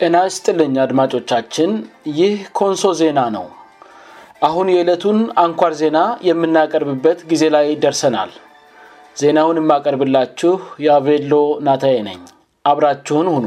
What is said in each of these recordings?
እናስ ጥልኝ አድማጮቻችን ይህ ኮንሶ ዜና ነው አሁን የዕለቱን አንኳር ዜና የምናቀርብበት ጊዜ ላይ ደርሰናል ዜናውን የማቀርብላችሁ የአቬሎ ናታዬ ነኝ አብራችሁን ሁኑ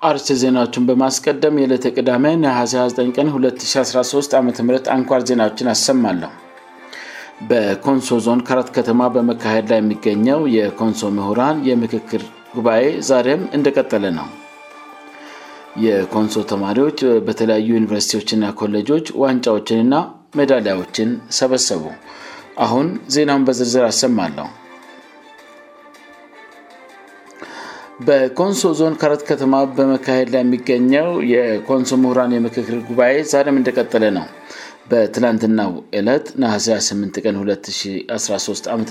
አርስ ዜናዎቹን በማስቀደም የዕሌተ ቅዳመ ናሀሴ 9 ቀን 2013 ዓም አንኳር ዜናዎችን አሰማለሁ በኮንሶ ዞን ካራት ከተማ በመካሄድ ላይ የሚገኘው የኮንሶ ምሁራን የምክክር ጉባኤ ዛሬም እንደቀጠለ ነው የኮንሶ ተማሪዎች በተለያዩ ዩኒቨርሲቲዎችና ኮሌጆች ዋንጫዎችንና መዳሊያዎችን ሰበሰቡ አሁን ዜናውን በዝርዝር አሰማለሁ በኮንሶ ዞን ካረት ከተማ በመካሄድ ላይ የሚገኘው የኮንሶ ሙሁራን የምክክር ጉባኤ ዛሬም እንደቀጠለ ነው በትላንትና ዕለት ና8 ቀን 213 ዓም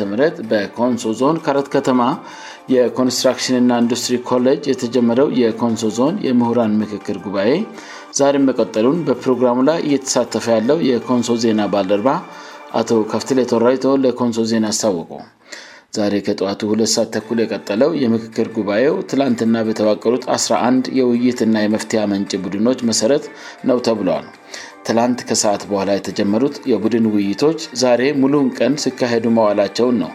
በኮንሶ ዞን ካረት ከተማ የኮንስትራክሽን ና ኢንዱስትሪ ኮጅ የተጀመረው የኮንሶ ዞን የምሁራን ምክክር ጉባኤ ዛሬም መቀጠሉን በፕሮግራሙ ላይ እየተሳተፈ ያለው የኮንሶ ዜና ባልደርባ አቶ ካፍቴላ የተወራይቶ ለኮንሶ ዜና ያስታወቁ ዛሬ ከጠዋቱ ሁለት ሰት ተኩሎ የቀጠለው የምክክር ጉባኤው ትላንትና በተዋቀሩት 11 የውይይትና የመፍትያ መንጭ ቡድኖች መሰረት ነው ተብሏል ትላንት ከሰዓት በኋላ የተጀመሩት የቡድን ውይይቶች ዛሬ ሙሉን ቀን ሲካሄዱ መዋላቸውን ነው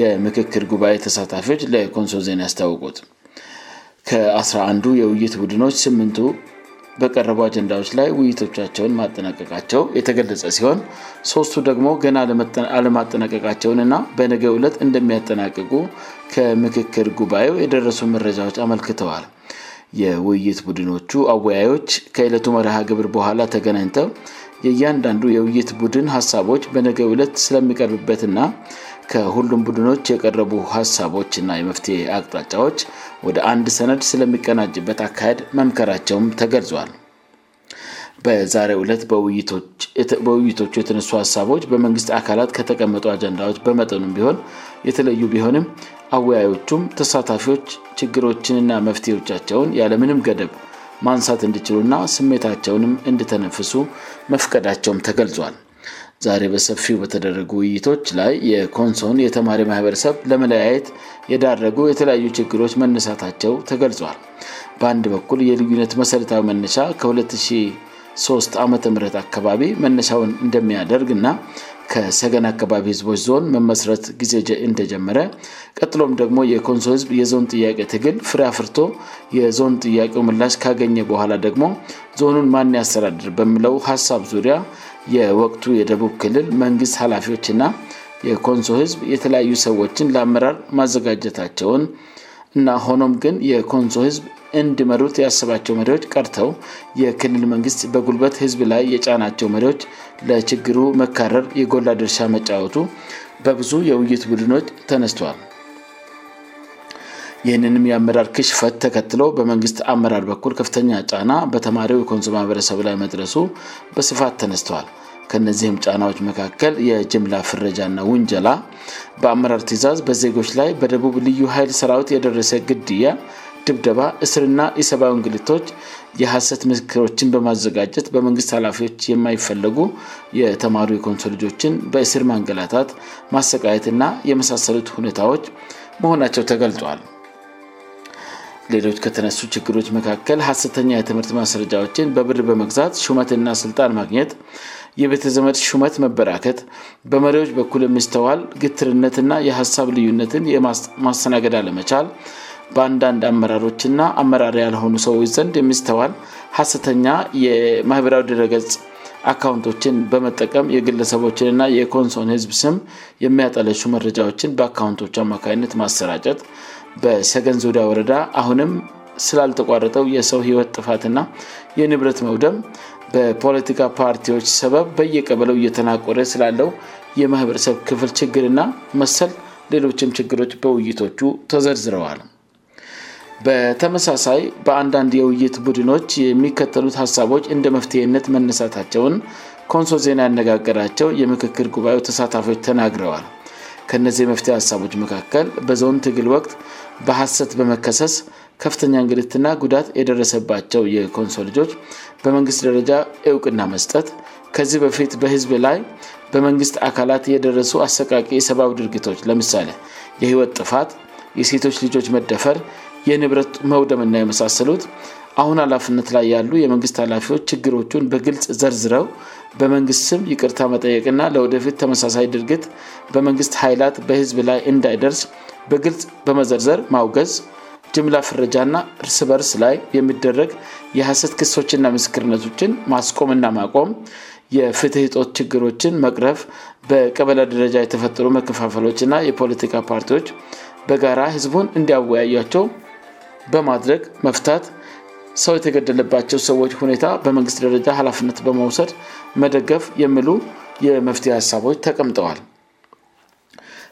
የምክክር ጉባኤ ተሳታፊዎች ለኮንሶ ዜና ያስታወቁት ከ1አንዱ የውይይት ቡድኖች ስምንቱ በቀረቡ አጀንዳዎች ላይ ውይይቶቻቸውን ማጠናቀቃቸው የተገለጸ ሲሆን ሶስቱ ደግሞ ገና አለማጠናቀቃቸውን እና በነገ ዕለት እንደሚያጠናቅቁ ከምክክር ጉባኤው የደረሱ መረጃዎች አመልክተዋል የውይይት ቡድኖቹ አወያዎች ከዕለቱ መርሃግብር በኋላ ተገናኝተው የእያንዳንዱ የውይይት ቡድን ሀሳቦች በነገ ዕለት ስለሚቀርብበትና ከሁሉም ቡድኖች የቀረቡ ሀሳቦች ና የመፍትሄ አቅጣጫዎች ወደ አንድ ሰነድ ስለሚቀናጭበት አካሄድ መምከራቸውም ተገልጿል በዛሬ ሁለት በውይይቶቹ የተነሱ ሀሳቦች በመንግስት አካላት ከተቀመጡ አጀንዳዎች በመጠኑ ቢሆን የተለዩ ቢሆንም አወያዮቹም ተሳታፊዎች ችግሮችንና መፍትሄቻቸውን ያለምንም ገደብ ማንሳት እንድችሉና ስሜታቸውንም እንድተነፍሱ መፍቀዳቸውም ተገልጿል ዛሬ በሰፊው በተደረጉ ውይይቶች ላይ የኮንሶን የተማሪ ማህበረሰብ ለመለያየት የዳረጉ የተለያዩ ችግሮች መነሳታቸው ተገልጿል በአንድ በኩል የልዩነት መሠረታዊ መነሻ ከ23 ዓ ም አካባቢ መነሻውን እንደሚያደርግ እና ከሰገን አካባቢ ህዝቦች ዞን መመስረት ጊዜ እንደጀመረ ቀጥሎም ደግሞ የኮንሶ ህዝብ የዞን ጥያቄ ትግል ፍሬያፍርቶ የዞን ጥያቄው ምላሽ ካገኘ በኋላ ደግሞ ዞኑን ማን ያስተዳድር በምለው ሀሳብ ዙሪያ የወቅቱ የደቡብ ክልል መንግስት ኃላፊዎችና የኮንሶ ህዝብ የተለያዩ ሰዎችን ለአመራር ማዘጋጀታቸውን እና ሆኖም ግን የኮንሶ ህዝብ እንድመሩት የሰባቸው መሪዎች ቀርተው የክልል መንግስት በጉልበት ህዝብ ላይ የጫናቸው መሪዎች ለችግሩ መካረር የጎላ ደርሻ መጫወቱ በብዙ የውይይት ቡድኖች ተነስቷል ይህንንም የአመራር ክሽፈት ተከትሎ በመንግስት አመራር በኩል ከፍተኛ ጫና በተማሪው የኮንሶ ማህበረሰብ ላይ መድረሱ በስፋት ተነስተል ከነዚህም ጫናዎች መካከል የጅምላ ፍረጃና ውንጀላ በአመራር ትዛዝ በዜጎች ላይ በደቡብ ልዩ ኃይል ሰራዊት የደረሰ ግድያ ድብደባ እስርና የሰብዊ እንግልቶች የሀሰት ምክሮችን በማዘጋጀት በመንግስት ኃላፊዎች የማይፈለጉ የተማሩ የኮንሶ ልጆችን በእስር ማንገላታት ማሰቃየትና የመሳሰሉት ሁኔታዎች መሆናቸው ተገልጧል ሌሎች ከተነሱ ችግሮች መካከል ሀሰተኛ የትምህርት ማስረጃዎችን በብር በመግዛት ሹመትና ስልጣን ማግኘት የቤተዘመድ ሹመት መበራከት በመሪዎች በኩል የሚስተዋል ግትርነትና የሀሳብ ልዩነትን የማሰናገድ አለመቻል በአንዳንድ አመራሮችና አመራር ያልሆኑ ሰዎች ዘንድ የሚስተዋል ሀሰተኛ የማኅበራዊ ድረገጽ አካውንቶችን በመጠቀም የግለሰቦችንና የኮንሶን ህዝብ ስም የሚያጠለሱ መረጃዎችን በአካንቶች አማካይነት ማሰራጨት በሰገን ዙዳያ ወረዳ አሁንም ስላልተቋረጠው የሰው ህይወት ጥፋትና የንብረት መውደም በፖለቲካ ፓርቲዎች ሰበብ በየቀበለው እየተናቆረ ስላለው የማህበረሰብ ክፍል ችግርና መሰል ሌሎችም ችግሮች በውይይቶቹ ተዘርዝረዋል በተመሳሳይ በአንዳንድ የውይይት ቡድኖች የሚከተሉት ሀሳቦች እንደ መፍትሄነት መነሳታቸውን ኮንሶ ዜና ያነጋገራቸው የምክክር ጉባኤው ተሳታፊዎች ተናግረዋል ከነዚህ የመፍትሄ ሀሳቦች መካከል በዞን ትግል ወቅት በሐሰት በመከሰስ ከፍተኛ እንግድትና ጉዳት የደረሰባቸው የኮንሶል ጆች በመንግስት ደረጃ እውቅና መስጠት ከዚህ በፊት በህዝብ ላይ በመንግስት አካላት የደረሱ አሰቃቂ የሰብዊ ድርጊቶች ለምሳሌ የህይወት ጥፋት የሴቶች ልጆች መደፈር የንብረት መውደምና የመሳሰሉት አሁን ኃላፍነት ላይ ያሉ የመንግስት ኃላፊዎች ችግሮቹን በግልጽ ዘርዝረው በመንግስት ስም ይቅርታ መጠየቅና ለወደፊት ተመሳሳይ ድርግት በመንግስት ኃይላት በህዝብ ላይ እንዳይደርስ በግልጽ በመዘርዘር ማውገዝ ጅምላ ፍረጃ ና ስበርስ ላይ የሚደረግ የሐሰት ክሶችና ምስክርነቶችን ማስቆምና ማቆም የፍትሕ ጦት ችግሮችን መቅረፍ በቀበላ ደረጃ የተፈጠሩ መከፋፈሎች ና የፖለቲካ ፓርቲዎች በጋራ ህዝቡን እንዲያወያያቸው በማድረግ መፍታት ሰው የተገደለባቸው ሰዎች ሁኔታ በመንግስት ደረጃ ሀላፍነት በመውሰድ መደገፍ የምሉ የመፍትሄ ሀሳቦች ተቀምጠዋል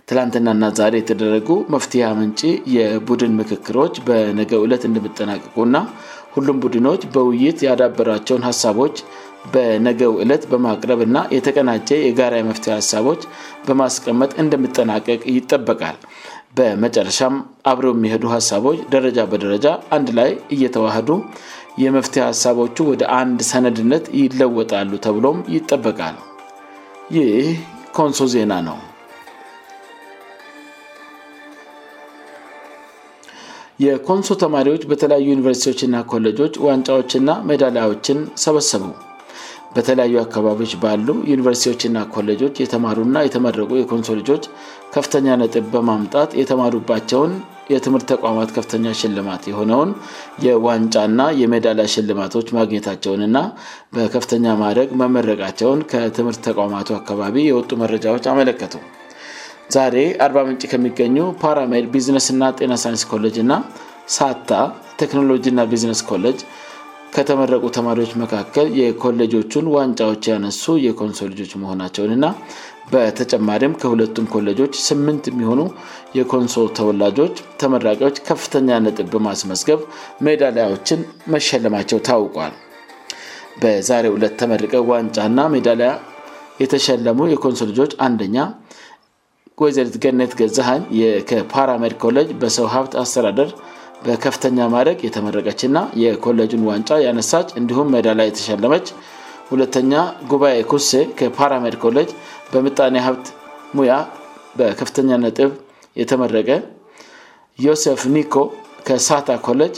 ትላንትናና ዛሬ የተደረጉ መፍትሄ ምንጭ የቡድን ምክክሮች በነገው ዕለት እንደምጠናቀቁእና ሁሉም ቡድኖች በውይይት ያዳበራቸውን ሀሳቦች በነገው ዕለት በማቅረብ እና የተቀናጨ የጋራ የመፍት ሀሳቦች በማስቀመጥ እንደምጠናቀቅ ይጠበቃል በመጨረሻም አብረው የሚሄዱ ሀሳቦች ደረጃ በደረጃ አንድ ላይ እየተዋህዱ የመፍትያ ሀሳቦቹ ወደ አንድ ሰነድነት ይለወጣሉ ተብሎም ይጠበቃል ይህ ኮንሶ ዜና ነው የኮንሶ ተማሪዎች በተለያዩ ዩኒቨርስቲዎችና ኮሌጆች ዋንጫዎችና ሜዳላያዎችን ሰበሰቡ በተለያዩ አካባቢዎች ባሉ ዩኒቨርስቲዎችና ኮሌጆች የተማሩና የተመረቁ የኮንሶ ልጆች ከፍተኛ ነጥብ በማምጣት የተማሩባቸውን የትምህርት ተቋማት ከፍተኛ ሽልማት የሆነውን የዋንጫና የሜዳላ ሽልማቶች ማግኘታቸውንእና በከፍተኛ ማድረግ መመረቃቸውን ከትምህርት ተቋማቱ አካባቢ የወጡ መረጃዎች አመለከቱ ዛሬ አር0 ምንጭ ከሚገኙ ፓራሜድ ቢዝነስእና ጤና ሳይንስ ኮሌጅ እና ሳታ ቴክኖሎጂና ቢዝነስ ኮሌጅ ከተመረቁ ተማሪዎች መካከል የኮሌጆቹን ዋንጫዎች ያነሱ የኮንሶ ልጆች መሆናቸውን ና በተጨማሪም ከሁለቱም ኮሌጆች ስምንት የሚሆኑ የኮንሶ ተወላጆች ተመራቂዎች ከፍተኛ ነጥብ በማስመዝገብ ሜዳሊያዎችን መሸለማቸው ታውቋል በዛሬ ሁለት ተመርቀው ዋንጫእና ሜዳላያ የተሸለሙ የኮንሶ ልጆች አንደኛ ወይዘሪት ገነት ገዛሃኝ ፓራሜድ ኮለጅ በሰው ሀብት አስተዳደር በከፍተኛ ማድደግ የተመረቀች ና የኮለጅን ዋንጫ ያነሳች እንዲሁም መዳላ የተሸለመች ሁተኛ ጉባኤ ኩሴ ከፓራሜድ ኮጅ በምጣ ሀብት ሙያ በከፍተኛ ነጥብ የተመረቀ ዮሴፍ ኒኮ ከሳታ ኮለጅ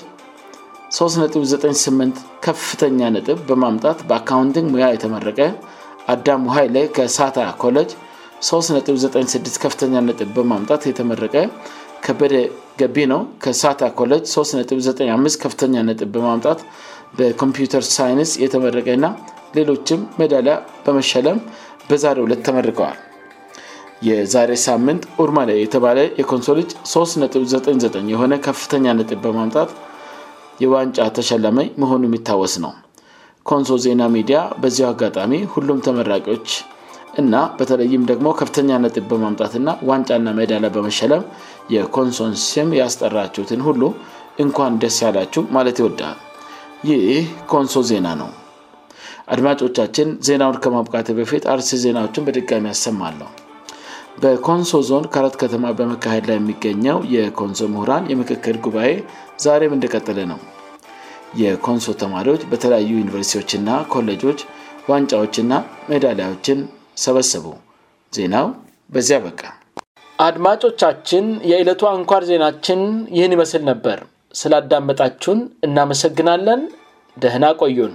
398 ከፍተኛ ነጥብ በማምጣት በአካንቲንግ ሙያ የተመረቀ አዳሙ ሃይ ላይ ከሳታ ኮጅ 396 ከፍተኛ ነጥ በማምጣት የተመረቀ ከበደ ገቢ ነው ከሳታ ኮጅ 395 ከፍተኛ ጥ በማምጣት በኮምፒተር ሳይንስ የተመረቀና ሌሎችም መዳሊያ በመሸለም በዛሬ ሁለ ተመርቀዋል የዛሬ ሳምንት ርማ ላ የተባለ የኮንሶ ልጅ 39 የሆነ ከፍተኛ ነጥ በማምጣት የዋንጫ ተሸለመኝ መሆኑ የሚታወስ ነው ኮንሶ ዜና ሚዲያ በዚያ አጋጣሚ ሁሉም ተመራቂዎች እና በተለይም ደግሞ ከፍተኛ ነጥብ በማምጣትና ዋንጫና ሜዳላ በመሸለም የኮንሶን ሽም ያስጠራችሁትን ሁሉ እንኳን ደስ ያላችሁ ማለት ይወዳል ይህ ኮንሶ ዜና ነው አድማጮቻችን ዜናውን ከማቃቴ በፊት አርሲ ዜናዎችን በድጋሚ ያሰማለሁ በኮንሶ ዞን ከአረት ከተማ በመካሄድ ላይ የሚገኘው የኮንሶ ምሁራን የምክክል ጉባኤ ዛሬም እንደቀጠለ ነው የኮንሶ ተማሪዎች በተለያዩ ዩኒቨርሲቲዎችና ኮለጆች ዋንጫዎችና ሜዳላዎችን ሰበሰቡ ዜናው በዚያ በቃ አድማጮቻችን የዕለቱ አንኳር ዜናችን ይህን ይመስል ነበር ስላዳመጣችሁን እናመሰግናለን ደህና ቆዩን